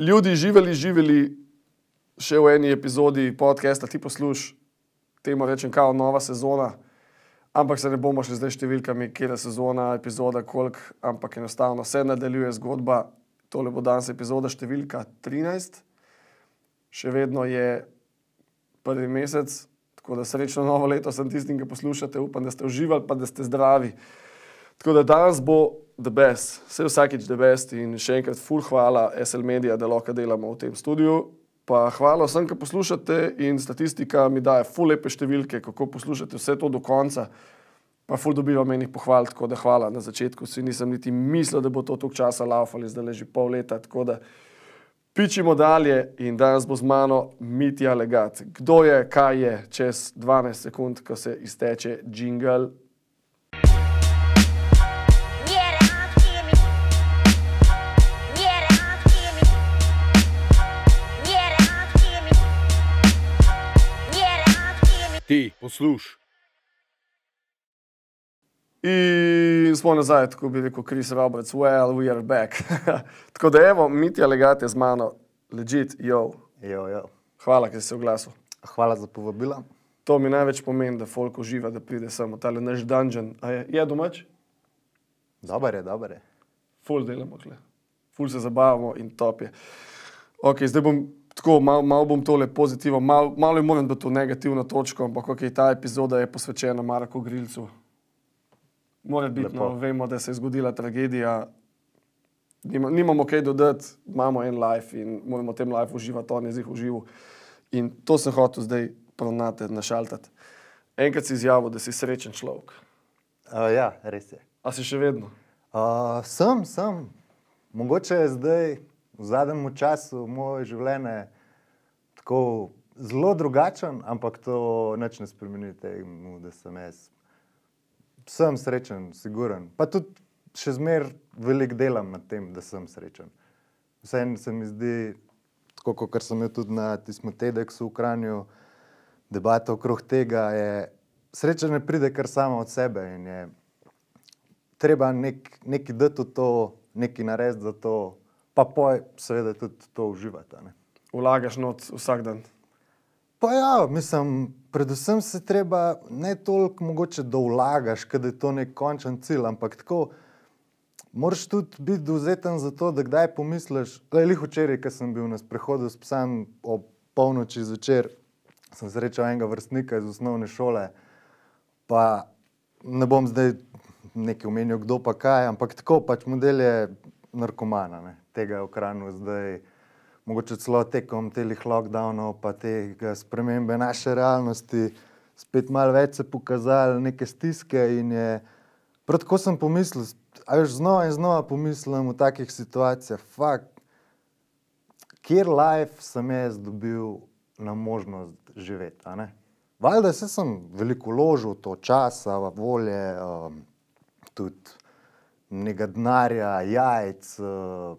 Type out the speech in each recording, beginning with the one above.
Ljudi živeli, živeli še v eni epizodi podcasta, ti posluš, temu rečem, kao nova sezona. Ampak se ne bomo še zdaj številkami, kje je sezona, epizoda, koliko, ampak enostavno se nadaljuje zgodba. Tole bo danes epizoda številka 13, še vedno je prvi mesec, tako da srečno novo leto sem tistim, ki poslušate. Upam, da ste uživali, pa da ste zdravi. Tako da danes bo the best, vse vsakič the best in še enkrat full hvala SL Media, da lahko delamo v tem studiu. Pa hvala vsem, ki poslušate in statistika mi daje full lepe številke, kako poslušate vse to do konca. Pa full dobivam enih pohval, tako da hvala na začetku. Si nisem niti mislil, da bo to toliko časa laufali, zdaj leži pol leta. Tako da pičimo dalje in danes bo z mano Mitja Legat. Kdo je, kaj je, čez 12 sekund, ko se izteče jingle. Ti, posluš. In smo nazaj, tako bi rekel Chris Roberts, well, we are back. tako da evo, Mitja Legat je z mano, legit, yo. Jo, jo. Hvala, ker si se oglasil. Hvala za povabilo. To mi največ pomeni, da folk uživa, da pride sem v tale naš dungeon. A je, je domač? Dobar je, dobar je. Ful delamo, kle. ful se zabavamo in top je. Ok, zdaj bom tako, malo mal bom tole pozitivno, malo mal je moram biti to negativno točko, ampak ok, ta epizoda je posvečena Marku Grilcu. Mora biti, no, vemo, da se je zgodila tragedija, Nima, nimamo kaj dodati, imamo en life in moramo v tem life uživati, on je zdaj užival. In to sem hotel zdaj pronate, našaltati. Enkrat si izjavil, da si srečen človek. Uh, ja, res je. A si še vedno? Uh, sem, sem. Mogoče je zdaj v zadnjem času moje življenje tako zelo drugačen, ampak to nič ne spremeni temu, da sem jaz. Sem srečen, siguren. Pa tudi še zmeraj veliko delam na tem, da sem srečen. Vseeno se mi zdi, tako kot sem imel tudi na tistem TEDxu v Kranju, debata okrog tega je, sreča ne pride kar sama od sebe in je treba nek, nekaj dati v to, nekaj narediti za to, pa poj, seveda tudi to uživati. a ne. Vlagaš not vsak dan. Pa ja, mislim, predvsem se treba ne toliko mogoče, da vlagaš, ker je to nek končen cilj, ampak tako. Moraš tudi biti dovzeten za to, da kdaj pomisliš. Le včeraj, ko sem bil na sprehodu s psom ob polnoči zvečer, sem srečal enega vrstnika iz osnovne šole. Pa ne bom zdaj nekaj omenil, kdo pa kaj, ampak tako pač model je narkomana, ne. Tega je v kranu zdaj. Mogoče celo tekom teh lockdownov, pa te spremembe naše realnosti, spet malo več se pokazali neke stiske. Prav tako sem pomislil, a veš, znova in znova pomislim v takih situacijah, fakt, kjer life sem jaz dobil na možnost živeti. Valjda se sem veliko vložil, to časa, volje, um, tudi nekaj denarja, jajc, uh,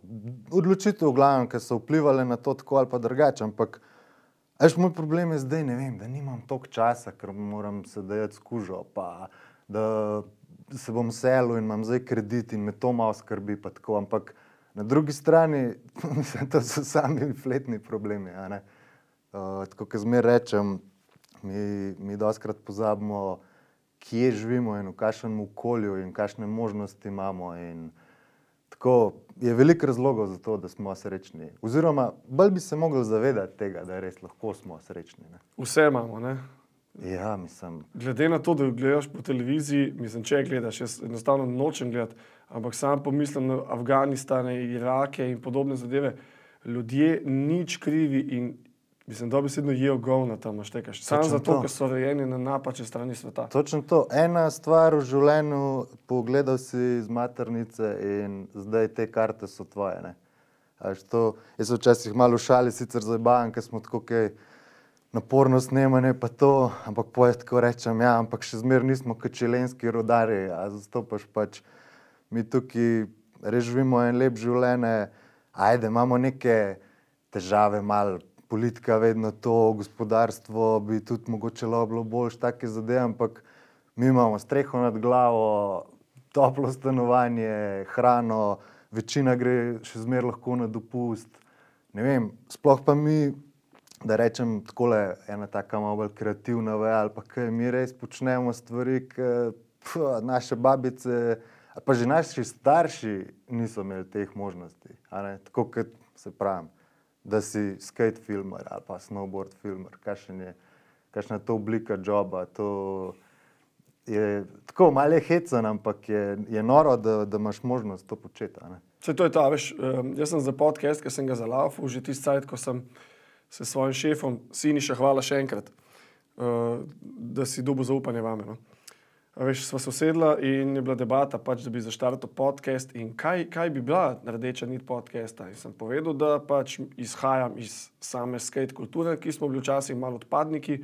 odločitev, v glavnem, ki so vplivali na to tako ali pa drugače. Ampak, veš, moj problem je zdaj, vem, da nimam toliko časa, ker moram se dajati skužo, pa da se bom selil in imam zdaj kredit in me to malo skrbi. tako. Ampak na drugi strani, to so sami fletni problemi. Uh, tako kot zmeraj rečem, mi, mi doskrat pozabimo, kje živimo in v kakšnem okolju in kakšne možnosti imamo. In tako je veliko razlogov za to, da smo srečni. Oziroma, bolj bi se mogli zavedati tega, da res lahko smo srečni. Ne? Vse imamo, ne? Ja, mislim. Glede na to, da gledaš po televiziji, mislim, če gledaš, jaz enostavno nočem gledati, ampak sam pomislim na Afganistane, Irake in podobne zadeve. Ljudje nič krivi in mislim, da bi se jedno jejo govna tam naštekaš. Samo Točno zato, to. ker so rojeni na napačni strani sveta. Točno to. Ena stvar v življenju, pogledal si iz maternice in zdaj te karte so tvoje. ne. To, jaz se včasih malo šali, sicer zabavam, ker smo tako kaj naporno snemanje, pa to, ampak poje tako rečem, ja, ampak še zmeraj nismo kot čilenski rodari, a zastopaš pač mi tukaj res živimo en lep življenje, ajde, imamo neke težave, malo politika, vedno to, gospodarstvo bi tudi mogoče bilo boljše, take zadeve, ampak mi imamo streho nad glavo, toplo stanovanje, hrano, večina gre še zmeraj lahko na dopust. ne vem, sploh pa mi, da rečem tako, ena taka malo bolj kreativna veja, ali pa kaj mi res počnemo stvari, ki naše babice, pa že naši starši niso imeli teh možnosti. Tako kot se pravim, da si skate filmer ali pa snowboard je, kakšna je to oblika joba, to je tako malo hecen, ampak je, je noro, da, da imaš možnost to početi. Vse to je ta, veš, jaz sem za podcast, ki sem ga zalaufal, že tisti cajt, ko sem se s svojim šefom, Siniša, hvala še enkrat, uh, da si dobil zaupanje vame. No. Veš, sva se usedla in je bila debata, pač, da bi zaštartil podcast in kaj, kaj bi bila rdeča nit podcasta. In sem povedal, da pač izhajam iz same skate kulture, ki smo bili včasih malo odpadniki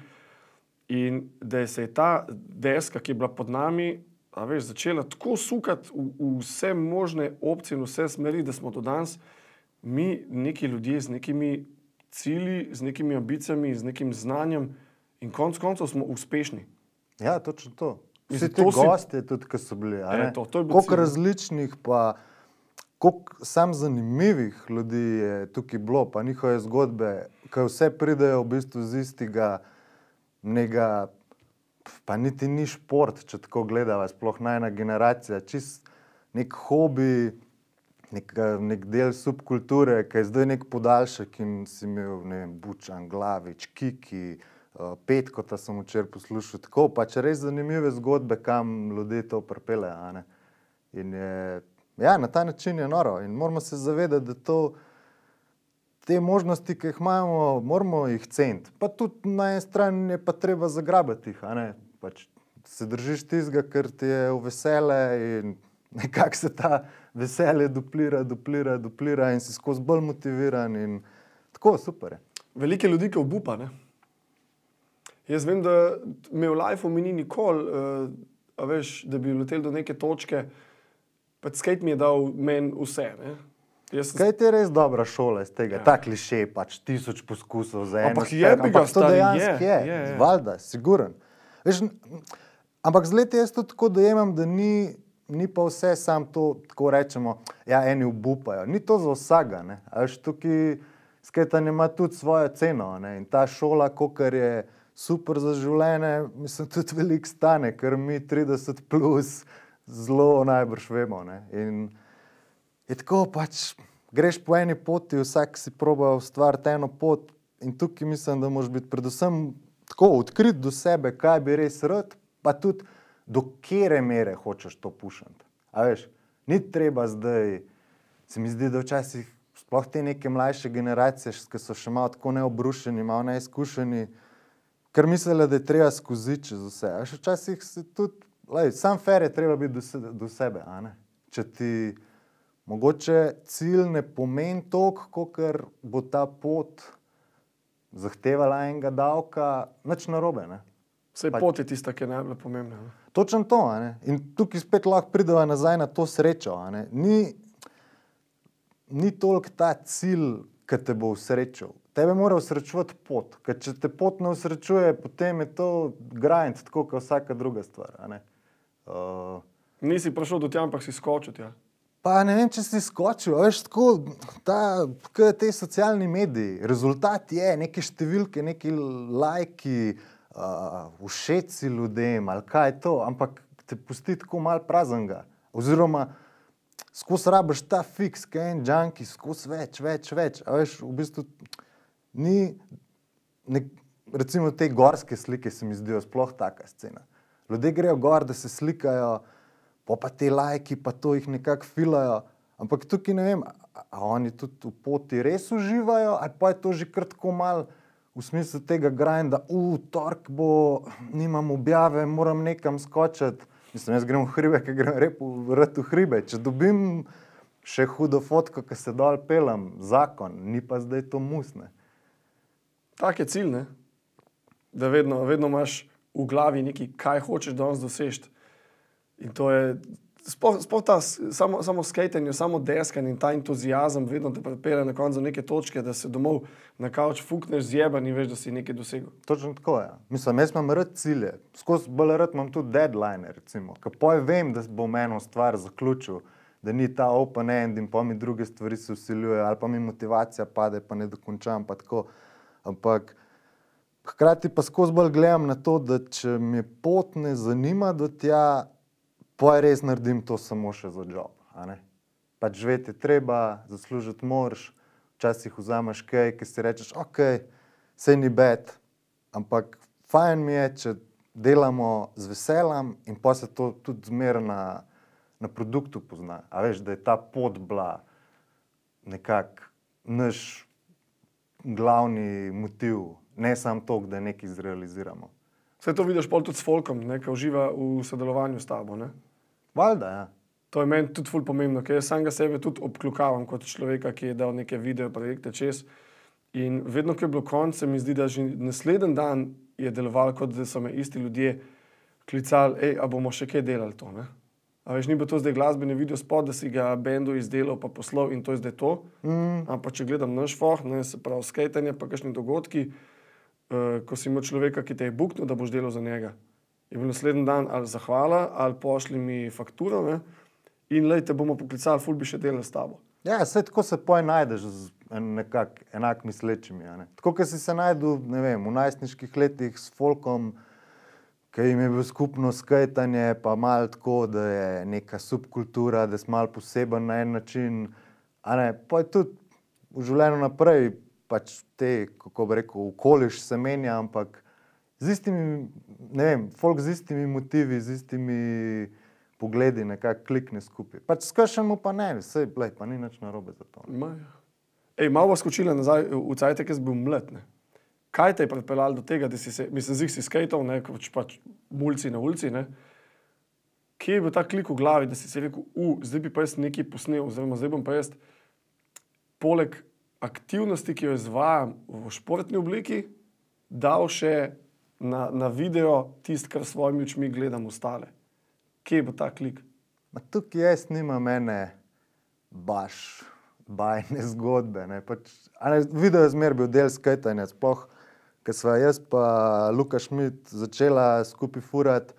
in da se je ta deska, ki je bila pod nami, veš, začela tako sukati v, v vse možne opcije in vse smeri, da smo do danes mi neki ljudje z nekimi cilji, z nekimi ambicijami, z nekim znanjem in konc koncev smo uspešni. Ja, točno to. Vsi Mislim, ti to si- gosti, tudi ki so bili. Eto, to je bil Koliko cilj. različnih, pa koliko sam zanimivih ljudi je tukaj bilo, pa njihove zgodbe, ki vse pridejo v bistvu z istega, nega, pa niti ni šport, če tako gledava, sploh najna generacija, čist nek hobi, nek, nek del subkulture, ki je zdaj nek podaljšek in si imel, ne vem, Bučan, Glavič, Kiki, Petko, ta sem včeraj poslušal, tako pač res zanimive zgodbe, kam ljudje to je, ja, na ta način je noro in moramo se zavedati, da to, te možnosti, ki jih imamo, moramo jih ceniti. Pa tudi na eni strani je pa treba zagrabiti jih, a ne. Pač se držiš tistega, ker ti je v vesele in nekako se ta veselje duplira, duplira, duplira in si skozi bolj motiviran in tako super je. Velike ljudi, ki obupa. Ne? Jaz vem, da me v lifeu mi ni nikoli, uh, veš, da bi letel do neke točke, pač skate mi je dal meni vse. Ne? Jaz Kaj ti je res dobra šola iz tega? Ja. Ta kliše, pač tisoč poskusov za eno. Ampak stvar, jebi ga, ampak to stari, dejansko je, je, je, je. valjda, siguren. Veš, ampak z leti jaz to tako dojemam, da ni, ni pa vse sam to, tako rečemo, ja, eni obupajo. Ni to za vsega, ne. Veš, tukaj sketanje ima tudi svojo ceno ne. in ta šola, kar je super za življenje, mislim, tudi veliko stane, ker mi 30 plus zelo najbrž vemo. Ne. In, Je tako pač, greš po eni poti, vsak si proba ustvariti eno pot, in tukaj mislim, da moraš biti predvsem tako odkrit do sebe, kaj bi res rad, pa tudi do kere mere hočeš to pušati. A veš, ni treba zdaj, se mi zdi, da včasih sploh te neke mlajše generacije, ki so še malo tako neobrušeni, malo neizkušeni, ker mislijo, da je treba skozi čez vse. A veš, včasih se tudi, lej, sam fer je treba biti do, se, do sebe, a ne? Če ti mogoče cilj ne pomeni toliko, kot bo ta pot zahtevala enega davka, nič narobe. Ne? Vse pač- pot je tista, ki je najbolj pomembna. Ne? Točno to. ne. In tukaj spet lahko pridemo nazaj na to srečo. a ne. Ni, ni toliko ta cilj, ki te bo usrečil. Tebe mora usrečevati pot. Ker če te pot ne usrečuje, potem je to grind, tako kot vsaka druga stvar. Uh, Nisi prišel do tja, ampak si skočil tja. Pa ne vem, če si skočil, veš, tako, ta, te socialni mediji, rezultat je neke številke, neki lajki, uh, všeci ljudem ali kaj je to, ampak te pusti tako mal praznega. Oziroma, skozi rabiš ta fiks, kaj en junki, skozi več, več, več. A veš, v bistvu ni, nek, recimo te gorske slike se mi zdijo sploh taka scena. Ljudje grejo gor, da se slikajo, pa, pa te lajki, pa to jih nekako filajo. Ampak tukaj ne vem, a, a oni tudi v poti res uživajo, ali pa je to že kratko mal v smislu tega grinda, v torek bo, nimam objave, moram nekam skočiti. Mislim, jaz grem v hribe, ker grem repo vrtu hribe. Če dobim še hudo fotko, ki se dol pelem, zakon, ni pa zdaj to musne. Tak je cilj, ne? da vedno, vedno imaš v glavi nekaj, kaj hočeš danes doseči. In to je, sploh sploh ta, samo, samo skatenje, samo deskanje in ta entuzijazem vedno te pripelje na koncu neke točke, da se domov na kavč fukneš zjeban in veš, da si nekaj dosegel. Točno tako je. Ja. Mislim, jaz imam rad cilje, skozi bolj rad imam tudi deadline. Recimo, Ko poj vem, da bom eno stvar zaključil, da ni ta open end in pa mi druge stvari se usiljujejo, ali pa mi motivacija pade, pa ne dokončam. Pa tako. Ampak hkrati pa skozi bolj gledam na to, da če me pot ne zanima do tja, pa je res naredim to samo še za job. Pač živeti je treba, zaslužiti moraš, včasih vzameš kaj, ki si rečeš, ok, sej ni bed, ampak fajn mi je, če delamo z veseljem in pa se to tudi zmeraj na, na produktu pozna. A veš, da je ta pot bila nekako naš glavni motiv, ne samo to, da nekaj zrealiziramo. Vse to vidiš pol tudi s Folkom, ne, ki uživa v sodelovanju s tabo. Ne? Valjda, ja. To je meni tudi ful pomembno, ker jaz samega sebe tudi obkljukavam kot človeka, ki je dal neke video projekte čez. In vedno, ko je bilo konec, se mi zdi, da že naslednji dan je delovalo, kot da so me isti ljudje klicali, hej, a bomo še kaj delali to. Ne? A veš, ni bilo to zdaj glasbeni video spot, da si ga bendu izdelal, pa poslal in to je zdaj to. Mm. Ampak če gledam naš foh, ne, se pravi skajtanje, pa kakšni dogodki, uh, ko si imel človeka, ki te je buknil, da boš delal za njega. Je bil naslednji dan ali zahvala, ali pošli mi fakturo, ne? in lej te bomo poklicali, ful bi še delal s tabo. Ja, vse tako se poj najdeš z nekak enak mislečimi. Tako kot si se najdel vem, v najstniških letih s folkom, ki jim je bilo skupno skajtanje, pa malo tako, da je neka subkultura, da si malo poseben na en način. Ne, pa je tudi v življenju naprej, pač te, kako bi rekel, okoliš se menja, ampak z istimi, ne vem, folk z istimi motivi, z istimi pogledi nekako klikne skupaj. Pač skršamo pa ne, vse, lej, pa ni nič narobe za to. Ma, ja. Ej, malo bo skočila nazaj v cajt, ki si bil mlad. Ne? Kaj te je pripeljalo do tega, da si se, mislim, zig si skajtal, ne, kot pač mulci na ulici, ne? Kje je bil ta klik v glavi, da si si rekel, u, zdaj bi pa jaz nekaj posnel, oziroma zdaj bom pa jaz poleg aktivnosti, ki jo izvajam v športni obliki, dal še na, na video tisto, kar s svojimi očmi gledam ostale. Kje bo ta klik? Ma tukaj jaz nimam mene baš bajne zgodbe. Pač, video je zmer bil del skajtanja, sploh, ker sva jaz pa Luka Šmit začela skupaj furati,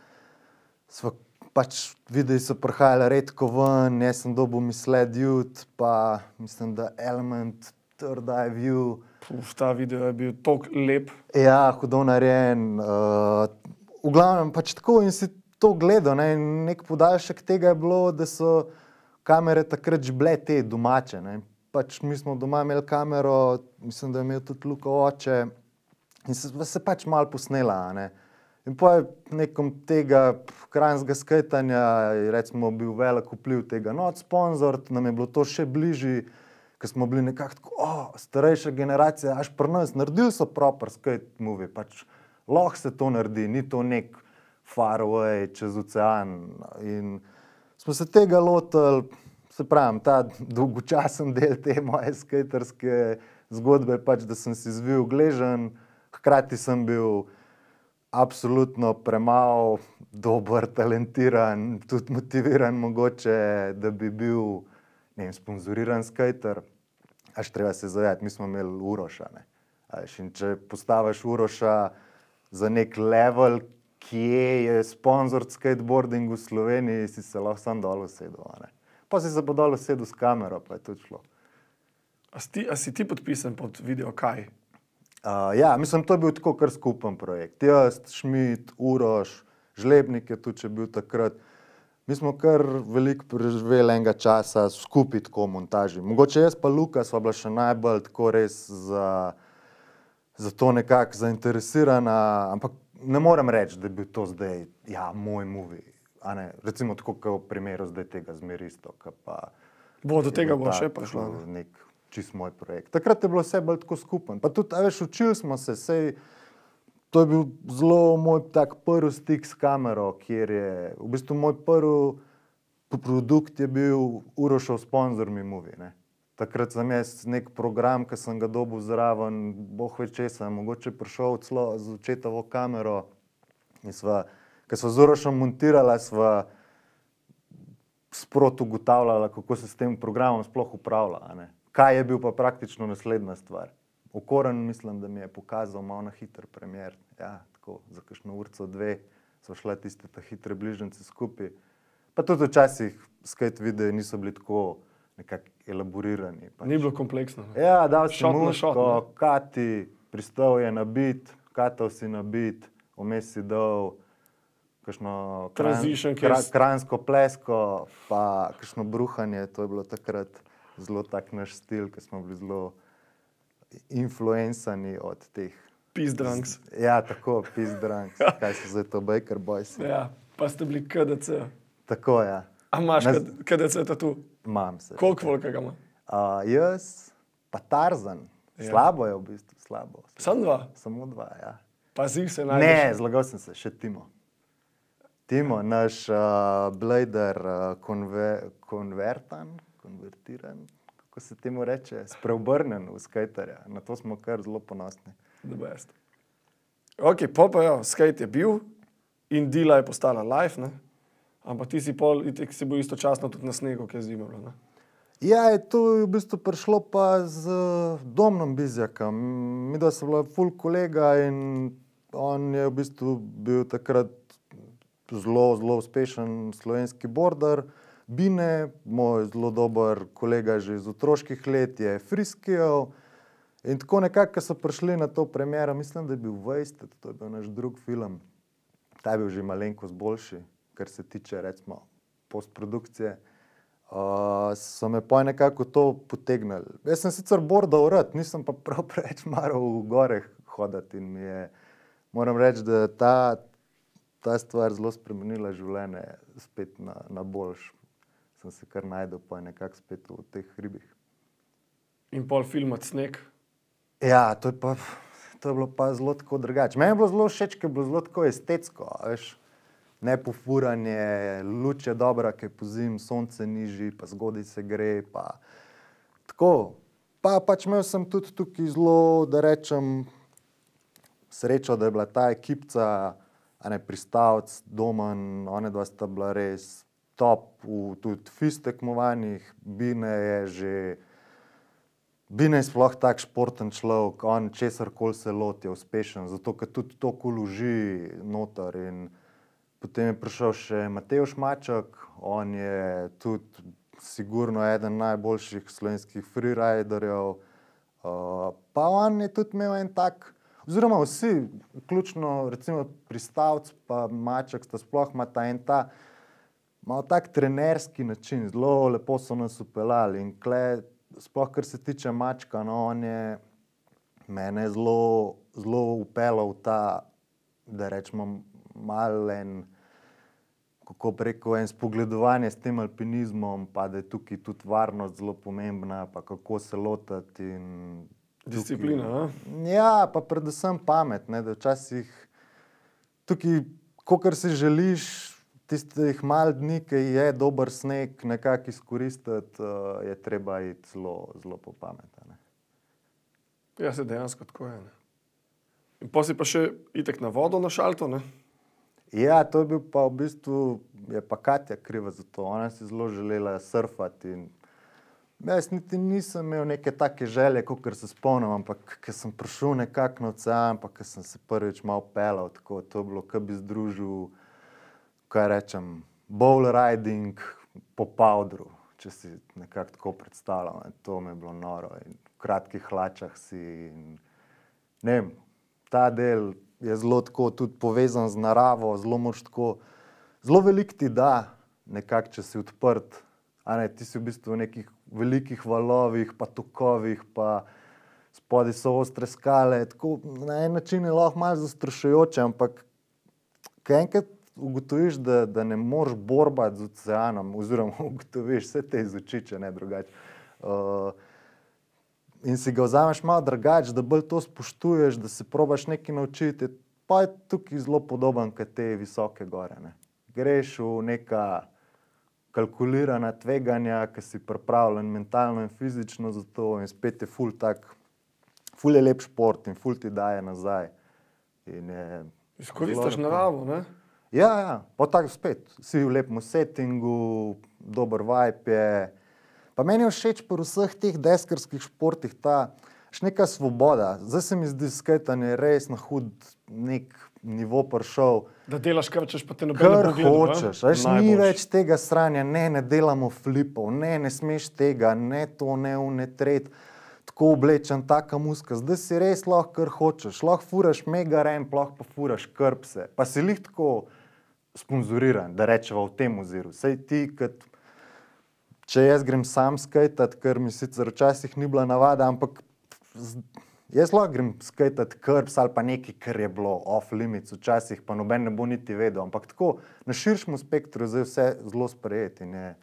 sva pač videi so prihajali redko ven, jaz sem dobil misled jut, pa mislim, da Element, Third Eye View, Uf, ta video je bil tako lep. Ja, hudo narejen. Uh, v glavnem pač tako in si to gledal. Ne, in nek podaljšek tega je bilo, da so kamere takrat že bile te domače. Ne. Pač mi smo doma imeli kamero, mislim, da je imel tudi Luka oče in se, se pač malo posnela. Ne. In po nekom tega krajnega skajtanja je recimo bil velik vpliv tega not sponzor, nam je bilo to še bližje, ker smo bili nekako tako, oh, starejša generacija, až pri nas, naredili so proper skate movie, pač lahko se to naredi, ni to nek far away čez ocean. In smo se tega lotili, se pravi, ta dolgočasen del te moje skaterske zgodbe, pač, da sem si zvil gležen, hkrati sem bil absolutno premalo dober, talentiran, tudi motiviran, mogoče, da bi bil vem, sponzoriran skater. Až treba se zavedati, mi smo imeli Uroša. Ne. A veš, in če postaviš Uroša za nek level, kje je sponzor skateboarding v Sloveniji, si se lahko sam dol usedel. Pa si se pa dol usedel s kamero, pa je to šlo. A si, a si ti podpisan pod video kaj? Uh, ja, mislim, to je bil tako kar skupen projekt. Jaz, Šmit, Uroš, Žlebnik je tudi če bil takrat. Mi smo kar veliko preživeli enega časa skupaj tako montaži. Mogoče jaz pa Luka sva bila še najbolj tako res za, za to nekako zainteresirana, ampak ne morem reči, da bil to zdaj ja, moj ne. Recimo tako kot v primeru zdaj tega zmeristo, Bo do tega bo še prišlo. Ne? Nek čist moj projekt. Takrat je bilo vse bolj tako skupen. Pa tudi, veš, učili smo se, sej, to je bil zelo moj tak prvi stik s kamero, kjer je v bistvu moj prvi produkt je bil Urošov sponzor mi movie. Ne. Takrat sem jaz nek program, ki sem ga dobil zraven, boh ve česa, mogoče prišel celo z očetovo kamero. In sva, ko sva z Urošom montirala, sva sproti ugotavljala, kako se s tem programom sploh upravlja. Kaj je bil pa praktično naslednja stvar. Okoren, mislim, da mi je pokazal malo na hiter premjer. Ja, tako za kakšno urco, dve, so šle tiste ta hitre bližnjice skupaj. Pa tudi včasih skate videi niso bili tako nekako elaborirani. Pač. Ni bilo kompleksno. ne. Ja, dal si Shot na muško, ne. kati, pristal je na bit, katal si na bit, vmes si dal kakšno kran- kra, kransko plesko, pa kakšno bruhanje, to je bilo takrat zelo tak naš stil, ker smo bili zelo influencani od teh. Pizdranks. Ja, tako, pizdranks, kaj so zdaj to Baker Boys. Ja, pa ste bili KDC. Tako ja, A imaš KD- KDC tatu? imam se. Koliko volka ga ima? Uh, jaz, pa Tarzan, Ja. slabo je v bistvu, slabo. Sam dva. Samo dva, ja. Pazi se najdeš. Ne, zlagal sem se, še Timo. Timo, naš uh, blader, uh, konve, konvertan, konvertiran, kako se temu reče, spreobrnen v skaterja. Na to smo kar zelo ponosni. Ok, pa pa jo, skate je bil in dila je postala live, ne? ampak ti si pol, itek si bil istočasno tudi na snegu, ki je zima bila. Ne? Ja, je to je v bistvu prišlo pa z uh, Domnom Bizjakom. Mi da smo bila full kolega in on je v bistvu bil takrat zelo, zelo uspešen slovenski border. Bine, moj zelo dober kolega že iz otroških let, je friskijal. In tako nekako, ko so prišli na to premiero, mislim, da je bil Wasted, to je bil naš drug film. Ta je bil že malenkost boljši, kar se tiče recimo postprodukcije. Uh, so me pa nekako to potegnili. Jaz sem sicer bordal rad, nisem pa prav preveč maral v goreh hoditi in mi je, moram reči, da ta, ta stvar zelo spremenila življenje spet na, na boljš. Sem se kar najdel pa nekako spet v teh hribih. In pol filmat sneg. Ja, to je, pa, to je bilo pa zelo tako drugače. Meni je bilo zelo všeč, ker je bilo zelo tako estetsko. Veš, ne pofuranje, luč je dobra, ker je pozim, sonce niži, pa zgodaj se gre. Pa. Tako. Pa pač imel sem tudi tukaj zelo, da rečem, srečo, da je bila ta ekipca, a ne pristavc, domen, one dva sta bila res top v tudi fist tekmovanjih, Bine je že. Bine je sploh tak športen človek, on česar koli se loti, je uspešen, zato ker tudi to koloži noter. In potem je prišel še Matej Šmaček, on je tudi sigurno eden najboljših slovenskih freeriderjev. Uh, pa on je tudi imel en tak, oziroma vsi, vključno recimo pristavc, pa Maček, sta sploh ima ta en ta. Malo tak trenerski način, zelo lepo so nas upeljali. In kle, sploh kar se tiče mačka, no, on je mene zelo, zelo upeljal v ta, da rečemo, malen, kako preko en spogledovanje s tem alpinizmom, pa da je tukaj tudi varnost zelo pomembna, pa kako se lotiti. in Disciplina, a? Ja, pa predvsem pamet, ne, da včasih tukaj, kar si želiš, tistih mal dni, ki je dober sneg, nekako izkoristiti, uh, je treba iti zelo, zelo po pameti. Ja, se dejansko tako je. Ne? In pa si pa še itek na vodo na šalto, ne? Ja, to je bil pa v bistvu, je pa Katja kriva za to. Ona si zelo želela surfati. In jaz niti nisem imel neke take želje, kot se spomnim, ampak ker sem prišel nekako na ocean, pa ker sem se prvič malo pelal, tako to je bilo, kot bi združil, kaj rečem, bowl riding po powdru, če si nekako tako predstavljam. To mi je bilo noro. In v kratkih hlačah si. In, ne vem, ta del je zelo tako tudi povezan z naravo, zelo moš tako, zelo veliko ti da, nekako, če si odprt. A Ne, ti si v bistvu v nekih velikih valovih, pa tokovih, pa spodaj so ostre skale. Tako, na en način je lahko malo zastrašujoče, ampak enkrat ugotoviš, da, da ne moreš borbati z oceanom, oziroma ugotoviš vse te iz oči, če ne drugače. Uh, in si ga vzameš malo drugače, da bolj to spoštuješ, da se probaš nekaj naučiti, pa je tukaj zelo podoben kot te visoke gore. Ne. Greš v neka kalkulirana tveganja, ki si pripravljen mentalno in fizično za to, in spet je ful tak, ful je lep šport in ful ti daje nazaj. In je Izkoristiš naravo, ne? Ja, ja, pa tako spet, si v lepem settingu, dober vibe je. Pa meni je všeč pri vseh teh deskarskih športih ta, neka svoboda. Zdaj se mi zdi skajtanje res na hud nek nivo prišel. Da delaš, kar hočeš, pa te noben ne Kar a? hočeš, veš, ni več tega sranja, ne, ne delamo flipov, ne, ne smeš tega, ne to, ne ne tret, tako oblečen, taka muska. Zdaj si res lahko, kar hočeš, lahko furaš mega rem, lahko pa furaš krpse, pa si lih tako sponzoriran, da rečemo v tem oziru. Sej ti, kot če jaz grem sam skajtat, ker mi sicer včasih ni bila navada, ampak jaz lahko grem skajtat krps ali pa nekaj, kar je bilo off limits, včasih pa noben ne bo niti vedel, ampak tako na širšem spektru je zdaj vse zelo sprejeti in je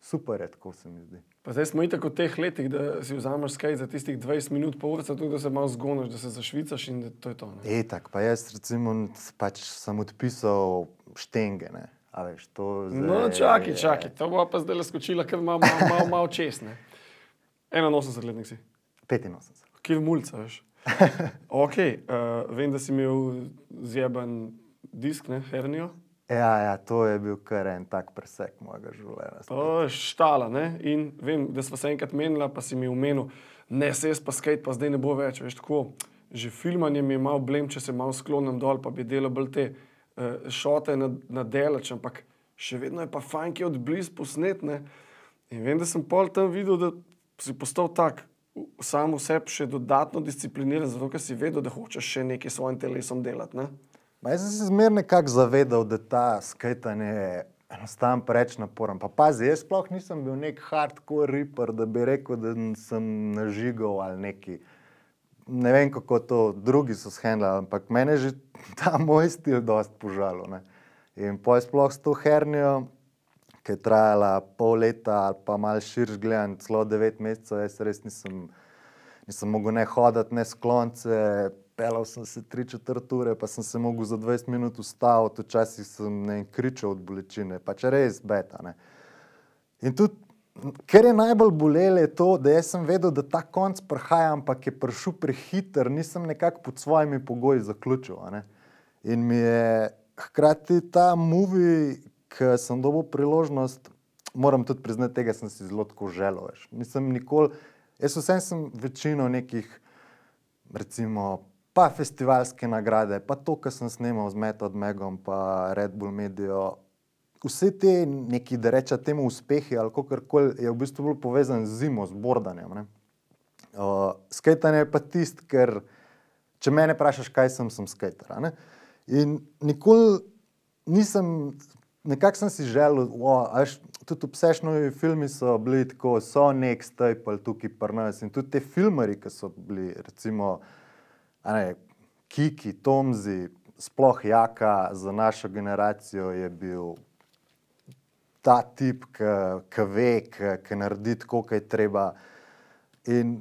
super, je, tako se mi zdi. Pa zdaj smo itak v teh letih, da si vzameš skaj za tistih 20 minut, pol ure, tudi da se malo zgoniš, da se zašvicaš in da to je to. Ne? E, tak, pa jaz recimo pač sem odpisal štenge, ne. A veš, to zdaj No, čakaj, čakaj, to bo pa zdaj le skočila, ker ima malo, malo, malo čez. ne. 81 letnik si, 85. kjer mulca, veš. Ok, uh, vem, da si imel zjeben disk, ne, hernijo. Ja, ja, to je bil kar en tak presek mojega življenja. Je štala, ne? In vem, da smo se enkrat menila, pa si mi umenil, ne se jaz pa skate, pa zdaj ne bo več. Veš, tako, že filmanje mi je malo blem, če se malo sklonim dol, pa bi delal bolj te uh, šote na, na delač, ampak še vedno je pa fajn, ki je od blizu posnet. Ne? In vem, da sem pol tam videl, da si postal tak. Sam v sebi še dodatno discipliniran, zato ker si vedel, da hočeš še nekaj s svojim telesom delati. Ne? Ma jaz sem se zmeraj nekako zavedal, da ta skajtanje je enostavno preveč naporen. Pa pazi, jaz sploh nisem bil nek hardcore riper, da bi rekel, da sem nažigal ali neki. Ne vem, kako to drugi so shendali, ampak mene je že ta moj stil dost požalil. Ne. In poj sploh s to hernijo, ki je trajala pol leta ali pa malo širš gledam, celo devet mesecev, jaz res nisem, nisem mogel ne hoditi, ne sklonce, pelal sem se tri četrt ure, pa sem se mogel za 20 minut ustaviti, včasih sem ne kričal od bolečine, pač res beta. Ne. In tudi, kar je najbolj bolelo, je to, da sem vedel, da ta konc prihaja, ampak je prišel prehiter, nisem nekako pod svojimi pogoji zaključil. In mi je hkrati ta movie, ki sem dobil priložnost, moram tudi priznati, tega sem si zelo tako želel. Veš. Nisem nikoli, jaz vsem sem večino nekih, recimo, pa festivalske nagrade, pa to, kar sem snimal z Metod Megom, pa Red Bull Media. Vse te neki, da rečem, temu uspehi ali kako koli, je v bistvu bolj povezan z zimo, z bordanjem. ne. Uh, skajtanje je pa tisto, ker če me vprašaš, kaj sem, sem skajter. In nikoli nisem, nekako sem si želel, o, a veš, tudi obsešnovi filmi so bili tako, so nek staple tukaj pri nas in tudi te filmari, ki so bili, recimo, a ne, Kiki, Tomzi, sploh Jaka za našo generacijo je bil ta tip, ki ve, ki naredi tako, je treba. In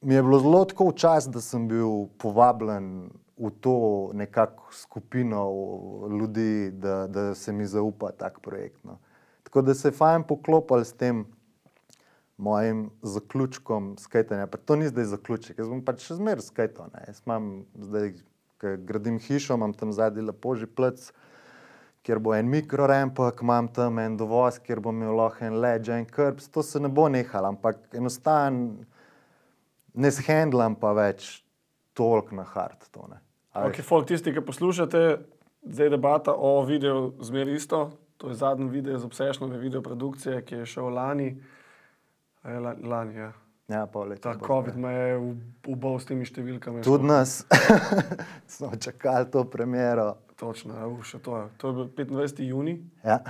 mi je bilo zelo tako včasih, da sem bil povabljen v to nekako skupino ljudi, da, da se mi zaupa tak projekt. No. Tako da se je fajn poklopil s tem mojim zaključkom skajtanja. Pa to ni zdaj zaključek, jaz bom pač še zmeraj skajtal. Jaz imam zdaj, ko gradim hišo, imam tam zadnji lepo že plec, kjer bo en mikrorempak, imam tam en dovoz, kjer bom imel lahko en ledge, en krps, to se ne bo nehalo, ampak enostavno ne shendlam pa več toliko na hard to. Ne. A Ok, folk, tisti, ki poslušate, zdaj debata o videu zmeraj isto. To je zadnji video z obsežnove videoprodukcije, ki je šel lani. La- lani, ja. Ja, pol leta Ta COVID ja. me je ubal s temi številkami. Tudi nas smo čakali to premjero. Točno, ja, še to je. To je bil 25. juni. Ja.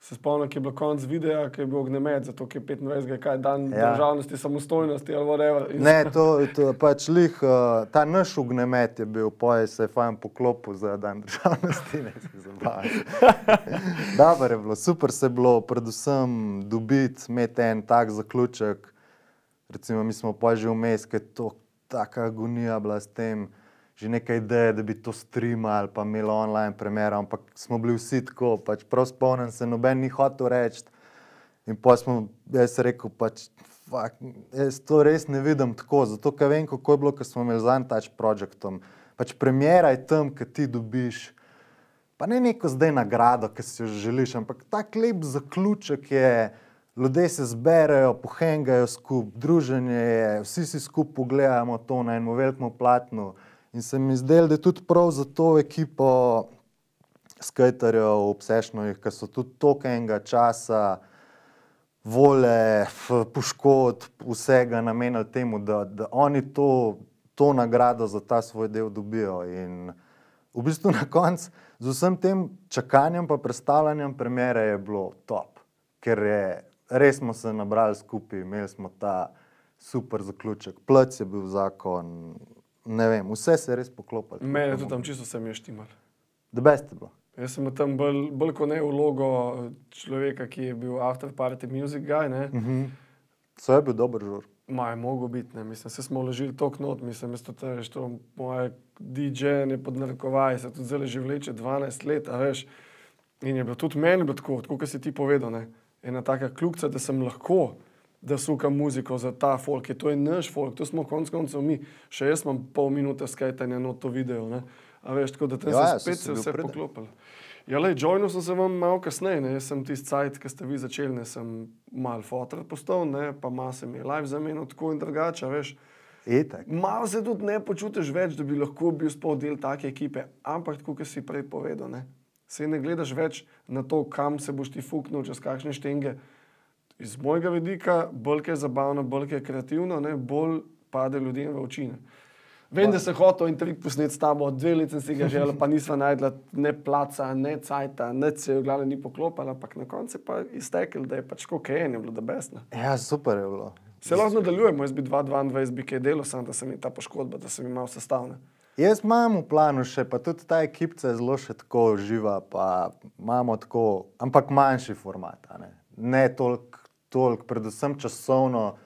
Se spomnim, ki je bil konc videa, ki je bil ognjemet, zato je 25. kaj dan Ja. državnosti, samostojnosti ali whatever. In Ne, to, to pač lih, uh, ta naš ognjemet je bil, poje se je fajn poklopil za dan državnosti, ne se zabavati. Dobro je bilo, super se je bilo, predvsem dobiti, imeti en tak zaključek. Recimo, mi smo pa že vmes, ker je to taka agonija bila s tem, že nekaj ideje, da bi to streamali, pa imeli online premjero, ampak smo bili vsi tako, pač prav spomnim se, noben ni hotel reči. In pa smo, jaz rekel, pač, fuck, jaz to res ne vidim tako, zato ker vem, kako je bilo, ko smo imeli za Antač projektom. Pač premjera je tam, ki ti dobiš. Pa ne neko zdaj nagrado, ki si jo želiš, ampak tak lep zaključek je, ljudje se zberejo, pohengajo skupaj, druženje je, vsi si skupaj pogledamo to na enem velikem platnu. In se mi zdelo, da je tudi prav za to ekipo skaterjev, obsežnih, ki so tudi toliko enega časa, vole, poškodb, vsega namenili temu, da, da oni to, to nagrado za ta svoj del dobijo. In v bistvu na koncu z vsem tem čakanjem in predstavljanjem premjere je bilo top, ker je, res smo se nabrali skupaj, imeli smo ta super zaključek, plc je bil zakon, ne vem, vse se je res poklopilo. Mene kot tudi tam čisto se mi je štimal. The best je bilo. Jaz sem tam bolj, bolj kot ne vlogo človeka, ki je bil after party music guy. Ne. Mhm. So je bil dober žur. Ma je mogo biti, ne, mislim, se smo vložili toliko not, mislim, jaz to, veš, to moje DJ-je pod narekovaji se tudi zelo že vleče 12 let, a veš. In je bilo tudi meni bilo tako, kot si ti povedal, ne, ena taka kljubca, da sem lahko, da sukam muziko za ta folk, je to je naš folk, to smo konc koncev mi, še jaz imam pol minute skajtanja na to video, ne. A veš, tako da tam Ja, ja, se spet se vse preden. poklopilo. Ja, le, joinil sem se vam malo kasneje, ne, jaz sem tisti cajt, ki ste vi začeli, ne, sem mal fotor postal, ne, pa malo se mi je live zamenil tako in drugače, veš. Etak. Malo se tudi ne počutiš več, da bi lahko bil spol del take ekipe, ampak tako, kot si prej povedal, ne. Se ne gledaš več na to, kam se boš ti fuknil, čez kakšne štenge. Iz mojega vidika, bolj je zabavno, bolj je kreativno, ne, bolj pade ljudem v oči. Ne. Vem, da se hotel in trik posnet s tabo, dve leti sem si ga želel, pa nisva najdla ne placa, ne cajta, ne se v glavi ni poklopila, ampak na koncu je pa iztekel, da je pač kokain, je bilo da besno. Ja, super je bilo. Se lahko nadaljujemo, jaz bi 2-22 bi kaj delal, samo da se mi ta poškodba, da se mi malo sestavlja. Jaz imam v planu še, pa tudi ta ekipa je zelo še tako živa, pa imamo tako, ampak manjši format. Ne, ne toliko, tolik, predvsem časovno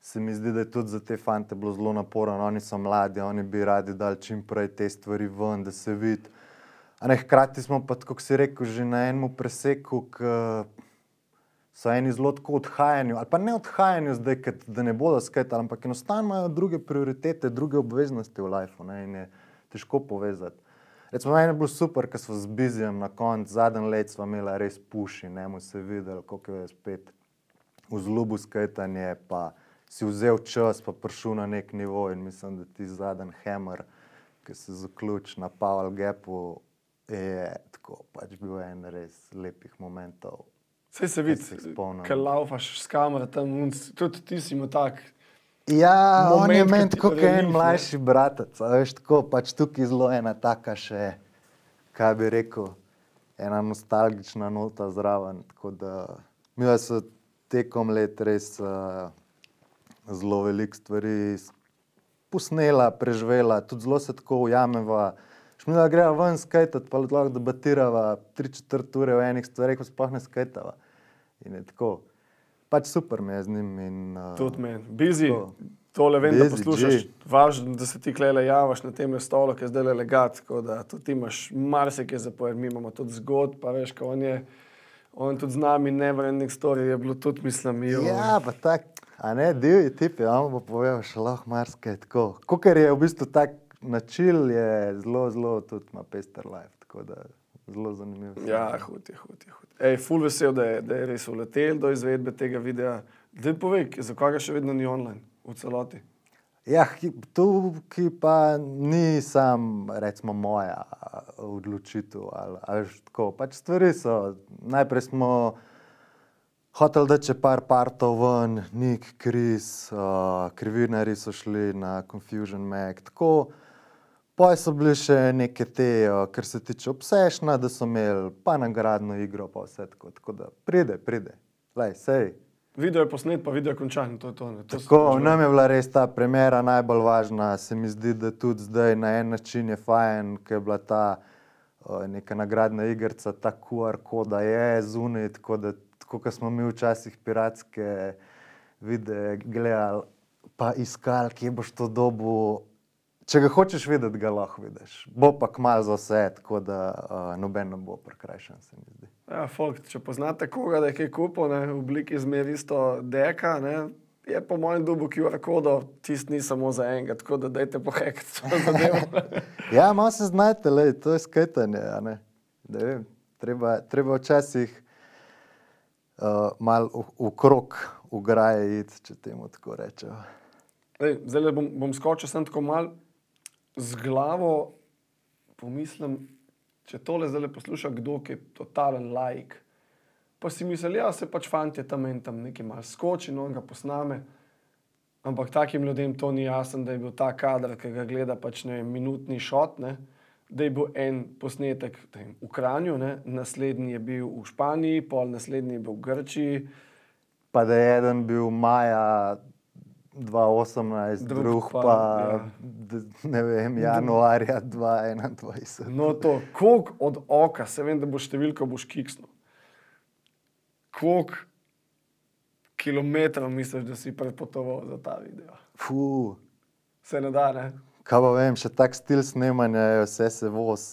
se mi zdi, da je tudi za te fante bilo zelo naporno. Oni so mladi, oni bi radi dali čim prej te stvari ven, da se vidi. Ne, hkrati smo pa, kot si rekel, že na enem preseku, ki so eni zelo tako odhajanju, ali pa ne odhajanju zdaj, ker, da ne bodo skajtali, ampak enostavno imajo druge prioritete, druge obveznosti v lifeu ne, in je težko povezati. Recimo, meni je bilo super, ker smo z Bizijem na koncu, zadnji let smo imeli res puši, ne mu se videli, kako je spet v zlubu skajtanje, pa si vzel čas, pa prišel na nek nivo in mislim, da ti zadnji hammer, ki se zaključi na Pavel Gepu, je tako pač bil en res lepih momentov. Vse se Jaz vidi, se jih spomnim. ker laufaš s kamero tam, tudi ti si mu tak. Ja, on je Moment, meni tako kot en mlajši bratec, a veš, tako pač tukaj zelo ena taka še, kaj bi rekel, ena nostalgična nota zraven. Tako da mi smo tekom let res uh, zelo veliko stvari posnela, preživela, tudi zelo se tako ujameva. Šmila greva ven skajtati, pa lahko debatirava tri četrt ure o enih stvareh, ko sploh ne skajtava. In je tako, pač super mi je z njim. In, uh, Tudi meni. Bizi, Tako. tole vem, da Busy, poslušaš. G. Važno, da se ti klele javaš na tem stolu, ki je zdaj le legat, tako da tudi imaš marsikaj za povedati. Mi imamo tudi zgodb, pa veš, ko on je, on tudi z nami, neverending story je bilo tudi, mislim, jo. Ja, pa tako, a ne, divji tip je, on bo povedal še lahko marsikaj tako. Kukar je v bistvu tak način, je zelo, zelo tudi ima pester life, tako da zelo zanimiv. Ja, hud je, hud je. Hud. Ej, ful vesel, da je, da je res uletel do izvedbe tega videa. Zdaj povej, za koga še vedno ni online, v celoti. Ja, tukaj pa ni sam, recimo, moja a, odločitev. Ali, ali tako, pač stvari so. Najprej smo hoteli, da če par partov ven, Nik, Kris, uh, krivinari so šli na Confusion Mac. Tako, Poj so bili še neke te, uh, kar se tiče obsešna, da so imeli pa nagradno igro, pa vse tako. Tako da pride, pride. Lej, sej. Video je posnet, pa video je končan. To je to, ne. to Tako, nam je bila res ta premjera najbolj važna. Se mi zdi, da tudi zdaj na en način je fajn, ker je bila ta uh, neka nagradna igrica, ta QR koda je zunaj, tako da tako kot smo mi včasih piratske videe gledali, pa iskali, kje boš to dobu. Če ga hočeš videti, ga lahko vidiš. Bo pa kmal za vse, tako da uh, noben ne bo prekrajšan, se mi zdi. Ja, folk, če poznate koga, da je kaj kupil, ne, v obliki zmeri isto deka, ne, je po mojem dubu QR kodo, tist ni samo za enega, tako da dajte pohekati. Ja, malo se znajte, le, to je skajtanje. vem, Treba, treba včasih uh, malo v- okrog ograje iti, če temu tako rečemo. Ej, zdaj bom, bom skočil sem tako mal z glavo, pomislim, če tole zdaj posluša kdo, ki je totalen laik. Pa si misli, ja, se pač fantje tam in tam nekaj mal skoči, no in ga posname. Ampak takim ljudem to ni jasno, da je bil ta kader, ki ga gleda pač ne vem, minutni šot, ne? da je bil en posnetek ne vem, v Kranju, ne? naslednji je bil v Španiji, pol naslednji je bil v Grčiji, Pa da je eden bil maja 2018, Drug drug, pa, pa, ja. ne vem, januarja 2021. No, to, koliko od oka, se vem, da bo številka boš kiksnil. Koliko kilometrov misliš, da si prepotoval za ta video? Fuh. Se ne da, ne? Kaj pa vem, še tak stil snemanja je, vse se voz,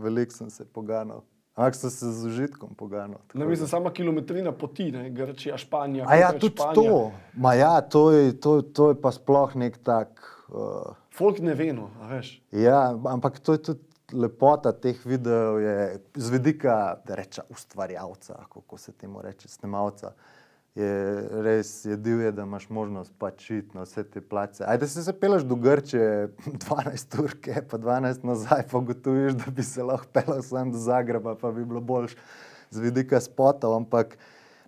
veliko sem se poganal. Ampak sem se z užitkom tako Ne da- mislim, sama kilometrina poti, ne? Grčija, Španija. A ja, tudi Španija. to. Ma ja, to je, to, to je pa sploh nek tak. Uh, Folk ne ve, no, veš. ja, ampak to je tudi lepota teh videov, je z vidika, da reče, ustvarjalca, kako se temu reče, snemalca. Je res je divje, da imaš možnost pač iti na vse te place. Ajde, se se peleš do Grče 12 ur, pa 12 nazaj, pa gotoviš, da bi se lahko pelal sam do Zagreba, pa bi bilo boljš z vidika spotov, ampak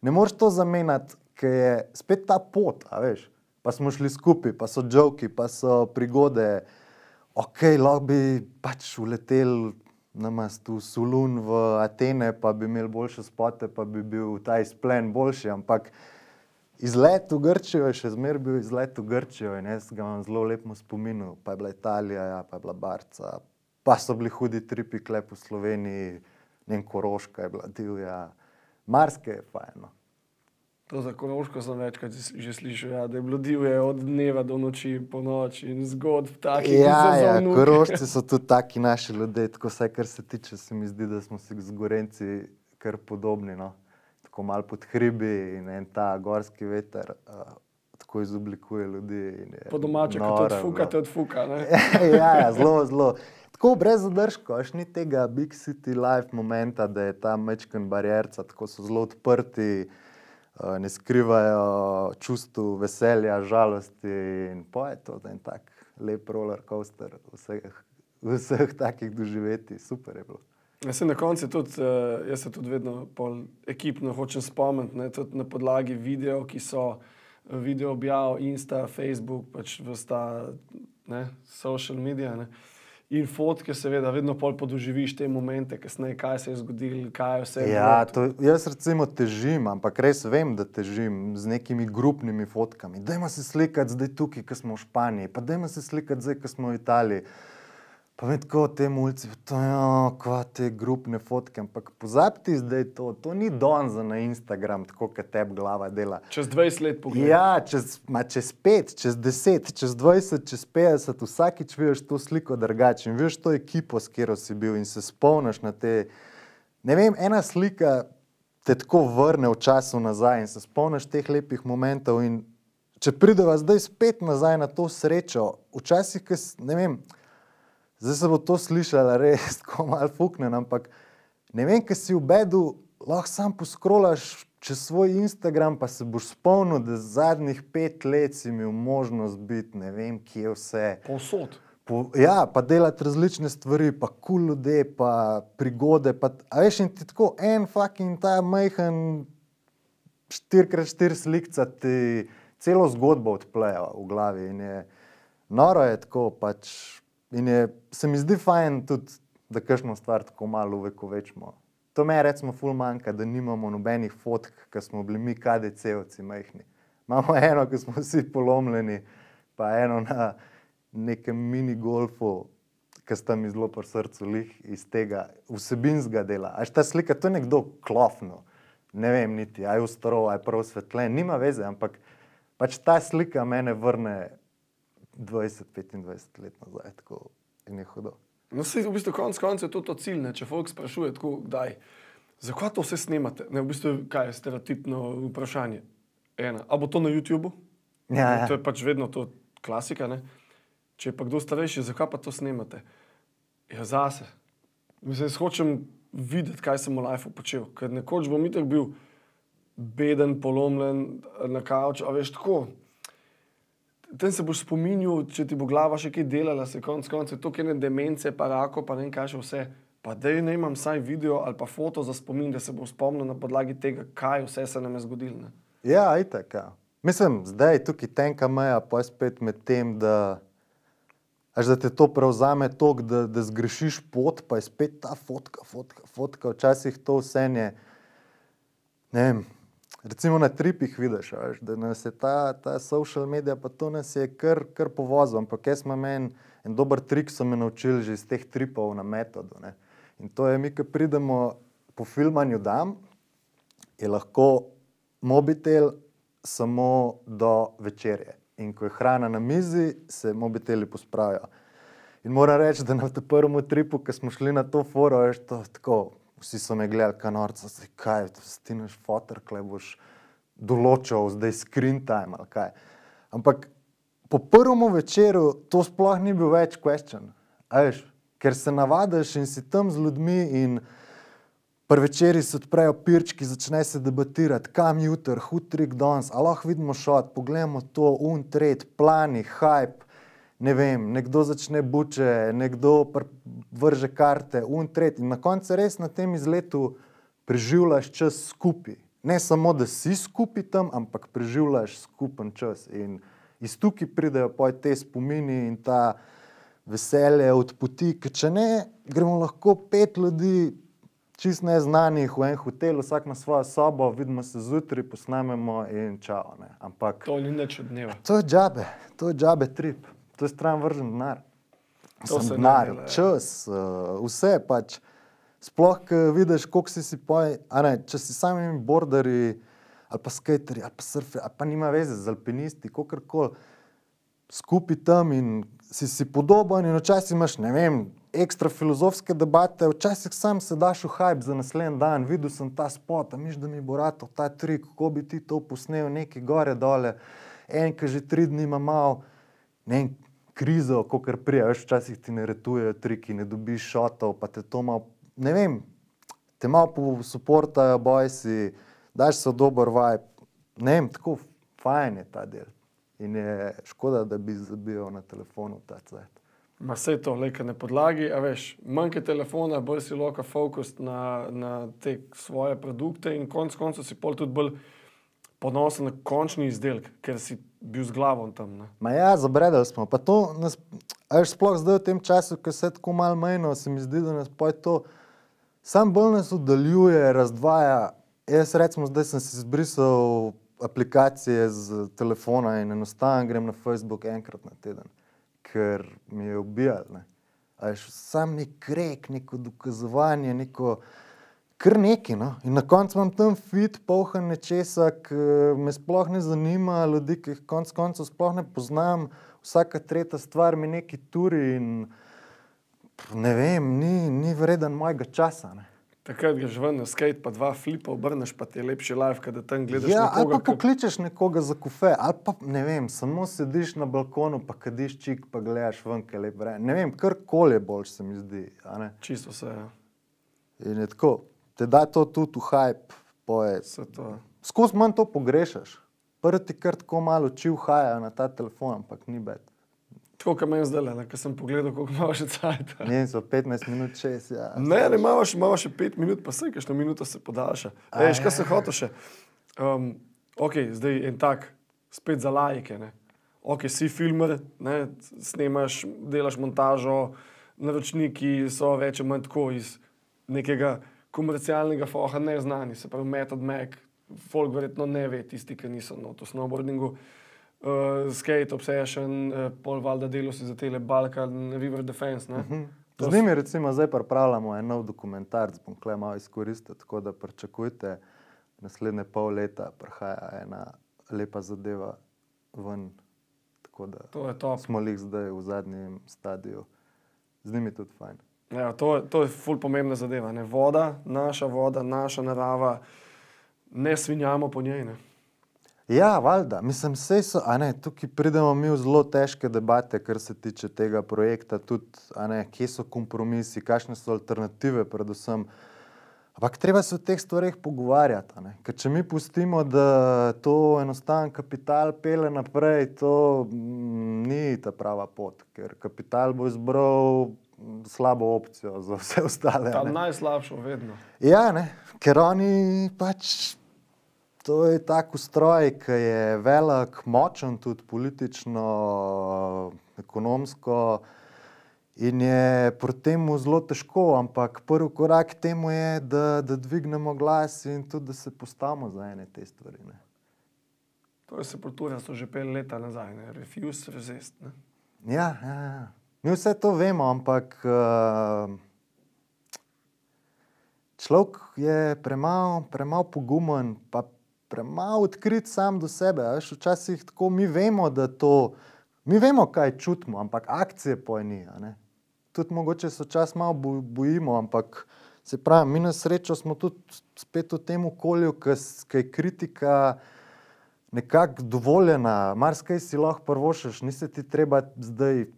ne moreš to zamenjati, ker je spet ta pot, a veš. Pa smo šli skupaj, pa so žoki, pa so prigode. Ok, lahko bi pač uletel na mestu Sulun v Atene, pa bi imeli boljše spote, pa bi bil ta izplen boljši, ampak izlet v Grčijo je še zmeraj bil izlet v Grčijo in jaz ga imam zelo lepo spominu. Pa je bila Italija, ja, pa je bila Barca, pa so bili hudi tripi klep v Sloveniji, njen Koroška je bila divja, Marske je fajno. To za Koroško sem večkrat že- slišal, ja, da je bilo divje od dneva do noči, po noči in zgodb takih. Ja, ja, vnuke. korošci so tudi taki naši ljudje, tako vse, kar se tiče, se mi zdi, da smo si z Gorenci kar podobni. No? Tako malo pod hribi in en ta gorski veter uh, tako izoblikuje ljudi. in Po domače, ko noro te je odfuka. Ne? ja, ja, zelo, zelo. Tako brez zadržkov, až ni tega big city life momenta, da je tam mečken barjerca, tako so zelo odprti, uh, ne skrivajo čustv veselja, žalosti in je to en tak lep roller coaster vseh, vseh takih doživetij, super je bilo. Jaz se na koncu tudi, uh, jaz se tudi vedno pol ekipno hočem spomniti, ne, tudi na podlagi videov, ki so eh, video objav, Insta, Facebook, pač vsta social media. Ne. In fotke, seveda, vedno pol podoživiš te momente, kasneje, kaj se je zgodilo, kaj je vse. Ja, to, jaz recimo težim, ampak res vem, da težim z nekimi grupnimi fotkami. Dajmo se slikati zdaj tukaj, ko smo v Španiji, pa dajmo se slikati zdaj, ko smo v Italiji. Pa vem tako te mulci, to je kva te grupne fotke, ampak pozabiti zdaj to, to ni don za na Instagram, tako kot tebi glava dela. Čez 20 let pogledaj. Ja, čez, ma, čez 5, čez 10, čez 20, čez 50, vsakič vidiš to sliko drugače in vidiš to ekipo, s katero si bil in se spomniš na te. Ne vem, ena slika te tako vrne v času nazaj in se spomniš teh lepih momentov. in Če prideva zdaj spet nazaj na to srečo, včasih, ne vem, zdaj se bo to slišalo res tako malo fuknen, ampak ne vem, kaj si v bedu, lahko sam poskrolaš čez svoj Instagram, pa se boš spomnil, da zadnjih pet let si imel možnost biti, ne vem, kje vse. Povsod. Po, ja, pa delati različne stvari, pa kul cool ljudi, pa prigode. Pa, a veš, in ti tako en fucking ta majhen 4x4 slikca ti celo zgodbo odplejo v glavi. In je, noro je tako pač. In je, se mi zdi fajn tudi, da kakšno stvar tako malo uvekovečimo. To me recimo ful manjka, da nimamo nobenih fotk, ki smo bili mi KDC-ovci majhni. Imamo eno, ki smo vsi polomljeni, pa eno na nekem mini golfu, ki sta mi zelo pri srcu lih iz tega vsebinskega dela. Až ta slika, to je nekdo klofno, ne vem niti, aj v staro, aj prav svetlen, nima veze, ampak pač ta slika mene vrne 20-25 let nazaj, tako in je hudo. No, se v bistvu konec koncev je to, to cilj. Ne? Če folk sprašuje, tako, kdaj, zakaj to vse snemate? Ne, v bistvu, kaj je stereotipno vprašanje? Ena, a bo to na YouTubu? Ja, ja. To je pač vedno to klasika. Ne? Če je pa kdo starejši, zakaj pa to snemate? Ja, zase. Mislim, jaz hočem videti, kaj sem v lifeu počel. Ker nekoč bom itek bil beden, polomljen na kavču, a veš tako. Tam se boš spominjal, če ti bo glava še kaj delala, se konc koncev, to je ne demence, pa rako, pa ne vem kaj še vse. Pa da ne imam vsaj video ali pa foto za spomin, da se bom spomnil na podlagi tega, kaj vse se nam je zgodilo. Ja, itak. Ja. Mislim, zdaj je tukaj tenka meja, pa je spet med tem, da, až da te to prevzame tok, da, da zgrešiš pot, pa je spet ta fotka, fotka, fotka. Včasih to vse je, ne vem, recimo na tripih vidiš, veš, da nas je ta, ta social medija, pa to nas je kar, kar povozil. Ampak jaz imam en, en dober trik, so me naučili že iz teh tripov na metodu. Ne. In to je, mi, ki pridemo po filmanju dam, je lahko mobitel samo do večerje. In ko je hrana na mizi, se mobiteli pospravijo. In moram reči, da na tem prvem tripu, ki smo šli na to foro, je to tako. Vsi so me gledali, kaj norca, zdaj kaj, ti naš fotor, kaj boš določal, zdaj screen time ali kaj. Ampak po prvem večeru to sploh ni bil več question. a Veš, ker se navadiš in si tam z ljudmi in Pri večerji se odprejo pirčki, začne se debatirati, kam jutr, hutrik danes, ali lahko vidimo šot, poglejmo to, untret, plani, hype, ne vem, nekdo začne buče, nekdo vrže karte, untret in na koncu res na tem izletu preživljaš čas skupaj. Ne samo, da si skupaj tam, ampak preživljaš skupen čas. In iz tukaj pridejo poj te spomini in ta veselje od poti, ker če ne, gremo lahko pet ljudi, čist neznanih v en hotel, vsak na svojo sobo, vidimo se zjutraj, posnamemo in čao. Ne. Ampak To ni nič od dneva. to je džabe, to je džabe trip, to je stran vržen denar. Sem ne denar, čas, uh, vse pač. Sploh, ko vidiš, koliko si si poj, a ne, če si samimi borderji ali pa skaterji ali pa surferji, ali pa nima veze z alpinisti, kakorkoli, skupaj tam in si si podoben in včasih imaš, ne vem, ekstra filozofske debate, včasih sam se daš v hype za naslednji dan, videl sem ta spot, miš, da mi bo ratov ta trik, kako bi ti to posnel, neki gore dole, en, ki že tri dni ima malo, ne vem, krizo, ko kar prija, veš, včasih ti ne retujejo triki, ne dobiš šotov, pa te to malo, ne vem, te malo posuportajo, boj si, daš se dober vibe, ne vem, tako fajn je ta del. In je škoda, da bi zabijal na telefonu ta cvet. Ma vse to, leka na podlagi, a veš, manjke telefona, bolj si loka fokus na, na te svoje produkte in konec koncev si pol tudi bolj ponosen na končni izdelek, ker si bil z glavo tam. Ne. Ma ja, zabredali smo. Pa to nas, a veš, sploh zdaj v tem času, ko se tako malo menilo, se mi zdi, da nas pa je to sam bolj nas oddaljuje, razdvaja. Jaz recimo zdaj sem si izbrisal aplikacije z telefona in enostavno grem na Facebook enkrat na teden, ker mi je ubijal. Ne. A veš, sam nek krek, neko dokazovanje, neko kar neki. No? In na koncu imam tam fit, polhan nečesa, ki me sploh ne zanima, ljudi, ki jih konec koncev sploh ne poznam, vsaka tretja stvar mi neki turi in ne vem, ni, ni vreden mojega časa. Ne? Takrat greš ven na skate, pa dva flipa obrneš, pa ti je lepši live, kad tam gledaš Ja, ali nekoga, pa pokličeš nekoga za kofe, ali pa ne vem, samo sediš na balkonu, pa kadiš čik, pa gledaš ven, kaj lep vreme. Ne vem, karkoli je boljš, se mi zdi. čisto vse. Ja. In je tako, te da to tudi v hype, to. Skozi manj to pogrešaš. Prvi ti kar tako malo oči vhajajo na ta telefon, ampak ni bed. Tako kot meni zdaj, ko sem pogledal, koliko imaš še cajt. Ne, so 15 minut, 6. Ja. Ne, ne, imaš, imaš še pet minut, pa se kakšno minuto se podaljša. A Veš, kaj ja. se hoče še? Um, ok, zdaj en tak, spet za lajke. Ne? Ok, si filmer, ne, snemaš, delaš montažo, naročniki so več ali manj tako iz nekega komercialnega foha neznani, se pravi Method Mac, folk verjetno ne ve, tisti, ki niso na no, snowboardingu. Uh, skate, obsession, uh, pol valjda delo si za tele Balkan, River Defense. Ne? Mhm. To Z njimi recimo zdaj pripravljamo en nov dokumentarc, bom kle malo izkoristil, tako da pričakujte, naslednje pol leta prihaja ena lepa zadeva ven. Tako da To je top. smo jih zdaj v zadnjem stadiju, z njimi tudi fajn. Ja, to, to je ful pomembna zadeva. Ne? Voda, naša voda, naša narava, ne svinjamo po njej. Ne? Ja, valjda, mislim, vse so, a ne, tukaj pridemo mi v zelo težke debate, kar se tiče tega projekta, tudi, a ne, kje so kompromisi, kakšne so alternative, predvsem. Ampak treba se o teh stvarih pogovarjati. ne. Ker če mi pustimo, da to enostaven kapital pele naprej, to mm, ni ta prava pot, ker kapital bo izbral slabo opcijo za vse ostale. a Ta ne. najslabšo, vedno. Ja, ne, ker oni pač. To je tak ustroj, ki je velik, močen, tudi politično, ekonomsko, in je proti temu zelo težko. Ampak prvi korak k temu je, da, da dvignemo glas in tudi, da se postavimo za ene te stvari. Ne. To je sepultura, so že pet leta nazaj, ne? refuse, resist. Ne? Ja, ja, ja. Mi vse to vemo, ampak uh, človek je premalo premal pogumen, pa premalo odkrit sam do sebe. Veš, včasih tako mi vemo, da to, mi vemo, kaj čutimo, ampak akcije pojni. Tudi mogoče se včasih malo bo- bojimo, ampak se pravi, mi na srečo smo tudi spet v tem okolju, ki je kritika nekako dovoljena, marsikaj si lahko prvošeš, nisi ti treba zdaj,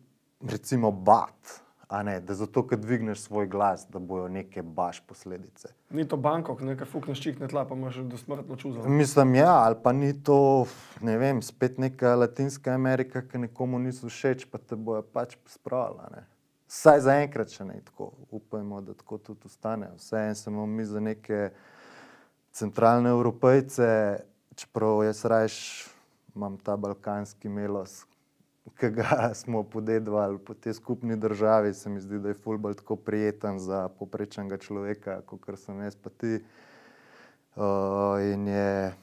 recimo, bat, ne, da zato, ker dvigneš svoj glas, da bojo neke baš posledice. Ni to Bangkok, nekaj fukneš čikne tla, pa imaš do smrtno čuzo. Mislim, ja, ali pa ni to, ne vem, spet neka Latinska Amerika, ki nekomu niso všeč, pa te bojo pač spravila. Saj zaenkrat še ne tako, upajmo, da tako tudi ostane. Vseeno se bomo mi za neke centralne evropejce, čeprav jaz rajš imam ta balkanski melos, ki ga smo podedovali po tej skupni državi, se mi zdi, da je fulbol tako prijeten za poprečnega človeka, kot sem jaz pa ti. Uh, in je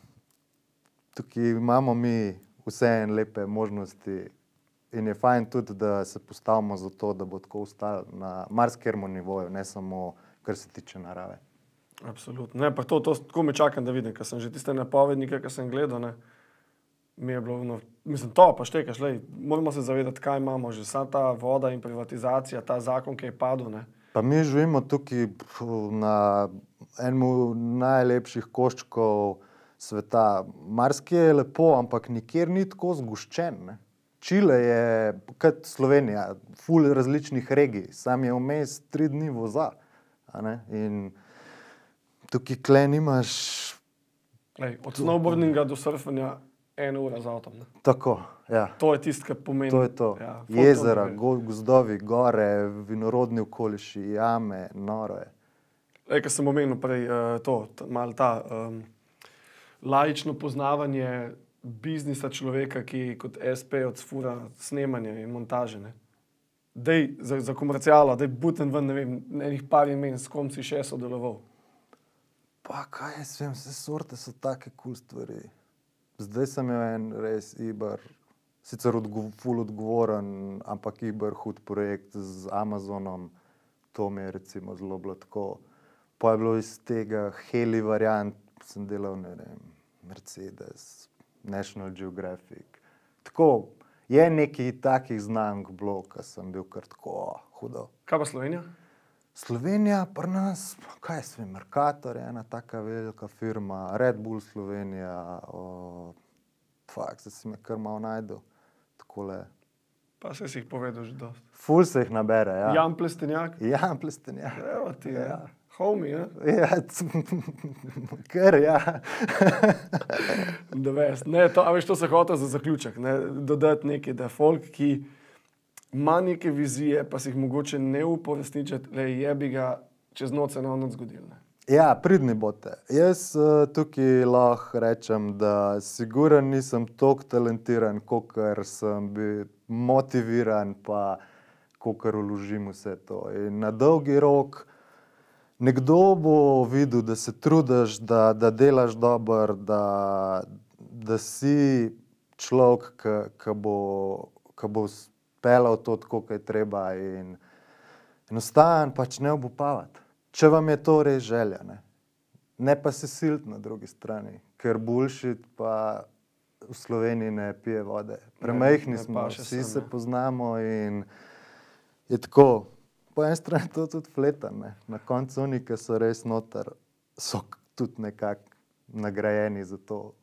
tukaj imamo mi vseeno lepe možnosti, in je fajn tudi, da se postavimo za to, da bo tako ostalo na marskermu nivoju, ne samo kar se tiče narave. Absolutno. Ne, to, to tako me čakam, da vidim, ker sem že tiste napovednike, ki sem gledal. Ne, mi je bilo, no, mislim, to pa štekaš, lej, moramo se zavedati, kaj imamo, že sama ta voda in privatizacija, ta zakon, ki je padel. Ne. Pa mi živimo tukaj na enem najlepših koščkov sveta. Marski je lepo, ampak nikjer ni tako zgoščen. Ne. Čile je kot Slovenija, ful različnih regij, sam je vmes tri dni voza. In tukaj kle nimaš Lej, od snowboardinga do surfanja ena ura z avtom. Ne. tako. Ja. To je tisto, kar pomeni. To je to. Ja, Jezera, go, gozdovi, gore, vinorodni okoliši, jame, noro je. Ej, Kar sem omenil prej, uh, to, malo ta um, laično poznavanje biznisa človeka, ki kot SP odsfura snemanje in montaže. Ne. Dej za, za komercijalo, da je buten ven, ne vem, enih par imen, s kom si še sodeloval. Pa kaj jaz vem, vse sorte so take kul cool stvari. Zdaj sem imel en res iber, sicer odgo ful odgovoren, ampak iber hud projekt z Amazonom. To mi je recimo zelo bilo tako. Pa je bilo iz tega heli variant, sem delal, ne vem, Mercedes, National Geographic. Tako, je nekaj takih znamk bilo, ki sem bil kar tako hudo. Kaj pa Slovenija? Slovenija, pri nas, kaj se vem, Mercator je ena taka velika firma, Red Bull Slovenija, o, fakt, zdaj si me kar malo najdel. Takole. Pa se si jih povedal že dosti. Ful se jih nabere. Ja, Jan Plestenjak, Jan Plestenjak. evo ti, ja. Ja. Homie, ja. Ja, kar ja. Da veš, ne, to, a veš, to se hoče za zaključek, ne, dodati nekaj, da folk, ki ima neke vizije, pa si jih mogoče ne upa uresničiti, le je bi ga čez noč eno noč zgodil. Ne. Ja, pridni bote. Jaz uh, tukaj lahko rečem, da siguren nisem tako talentiran, kot sem bil motiviran, pa kot vložim vse to. In na dolgi rok nekdo bo videl, da se trudiš, da, da delaš dobro, da, da si človek, ki bo, ki bo speljal to tako, kot je treba. In enostavno pač ne obupavati. Če vam je to res želja, ne, ne pa se siliti na drugi strani, ker bullshit pa v Sloveniji ne pije vode. Premehni ne smo, paše vsi sem, se ne. poznamo in je tako. Po eni strani to tudi fletane. Na koncu oni, ki so res noter, so tudi nekako nagrajeni za to.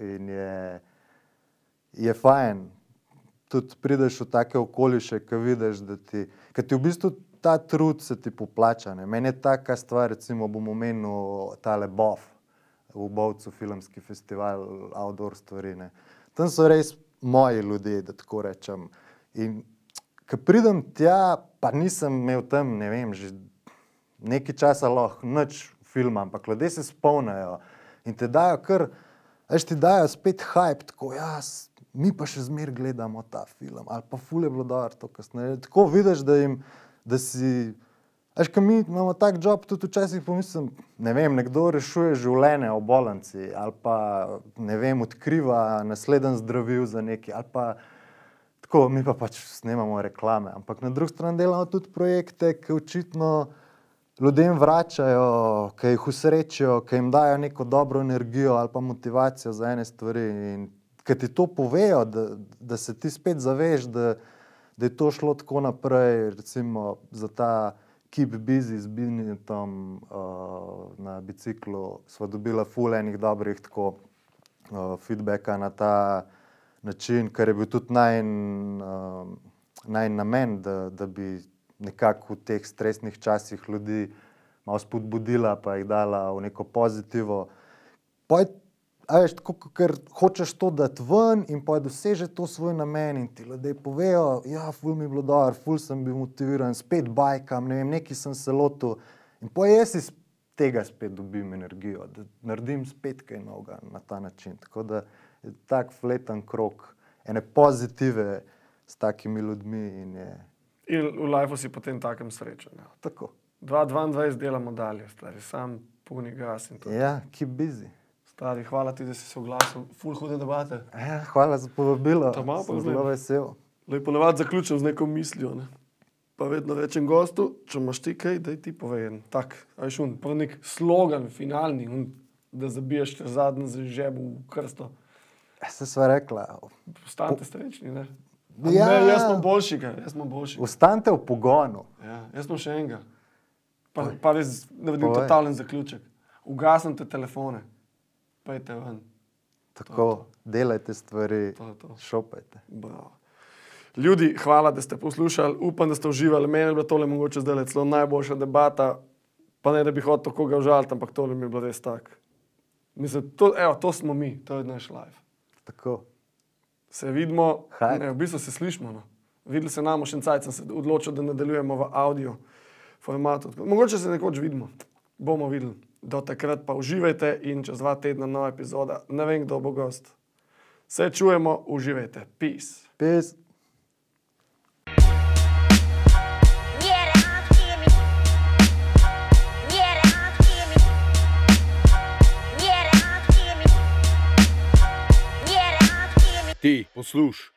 In je, je fajn. Tudi prideš v take okoliše, ki vidiš, da ti, ti v bistvu ta trud se ti poplača. Ne. Meni je taka stvar, recimo bom omenil tale BOF, v Bovcu filmski festival, outdoor stvari. Ne. Tam so res moji ljudje, da tako rečem. In ko pridem tja, pa nisem imel tam, ne vem, že nekaj časa lahko nič filma, ampak ljudje se spomnijo in te dajo kar, veš, ti dajo spet hype, tako jaz, mi pa še zmer gledamo ta film, ali pa ful je bilo dobro to kasneje. Tako vidiš, da jim, da si, veš, ko mi imamo tak job, tudi včasih pomislim, ne vem, nekdo rešuje življenje v bolnici, ali pa, ne vem, odkriva nasleden zdravil za neki, ali pa tako, mi pa pač snemamo reklame, ampak na drugi strani delamo tudi projekte, ki očitno ljudem vračajo, ki jih usrečijo, ki jim dajo neko dobro energijo ali pa motivacijo za ene stvari. In ki ti to povejo, da, da se ti spet zaveš, da, da je to šlo tako naprej, recimo za ta Keep Busy z Binitom uh, na biciklu, sva dobila ful enih dobrih tako uh, feedbacka na ta način, kar je bil tudi najn, uh, najn namen, da, da bi nekako v teh stresnih časih ljudi malo spodbudila, pa jih dala v neko pozitivo. Poj, a veš, tako, ker hočeš to dati ven in pa doseže to svoj namen in ti ljudje povejo, ja, ful mi je bilo dobro, ful sem bil motiviran, spet bajkam, ne vem, neki sem se lotil in pa jaz iz tega spet dobim energijo, da naredim spet kaj novega na ta način. Tako da je tak fleten krok ene pozitive s takimi ljudmi in je In v lifeu si potem takem srečen. Ja. tako. 2-22 delamo dalje, stari, sam puni gas in to. Ja, keep busy. Stari, hvala ti, da si se oglasil. Ful hude debate. Ja, hvala za povabilo. Sem zelo vesel. Lej ponavadi zaključim z neko mislijo. Ne? Pa vedno rečem gostu, če imaš ti kaj, da ti povej en tak, ajš un, prav nek slogan, finalni, un, da zabiješ te zadnji z žeb v krsto. Se sva rekla, Postanite srečni, ne? Ja. Ne, jaz sem boljši, jaz sem boljši. ostanite v pogonu. Ja, jaz sem še enega. Pa, pa res naredim Povej. totalen zaključek. Ugasnite telefone, pejte ven. Tako, delajte stvari, To to. šopajte. Bravo. Ljudje, hvala, da ste poslušali. Upam, da ste uživali. Meni je bila tole mogoče zdaj celo najboljša debata. Pa ne, da bi hotel koga užaliti, ampak tole mi je bilo res tako. Mislim, to, evo, to smo mi, to je naš life. Tako. Se vidimo, ne, v bistvu se slišimo. No. Videli se nam še en cajt, sem se odločil, da nadaljujemo v audio formatu. Tako, Mogoče se nekoč vidimo, bomo videli. Do takrat pa uživajte in čez dva tedna nova epizoda. Ne vem, kdo bo gost. Se čujemo, uživajte. Peace. Peace. Ti, posluš,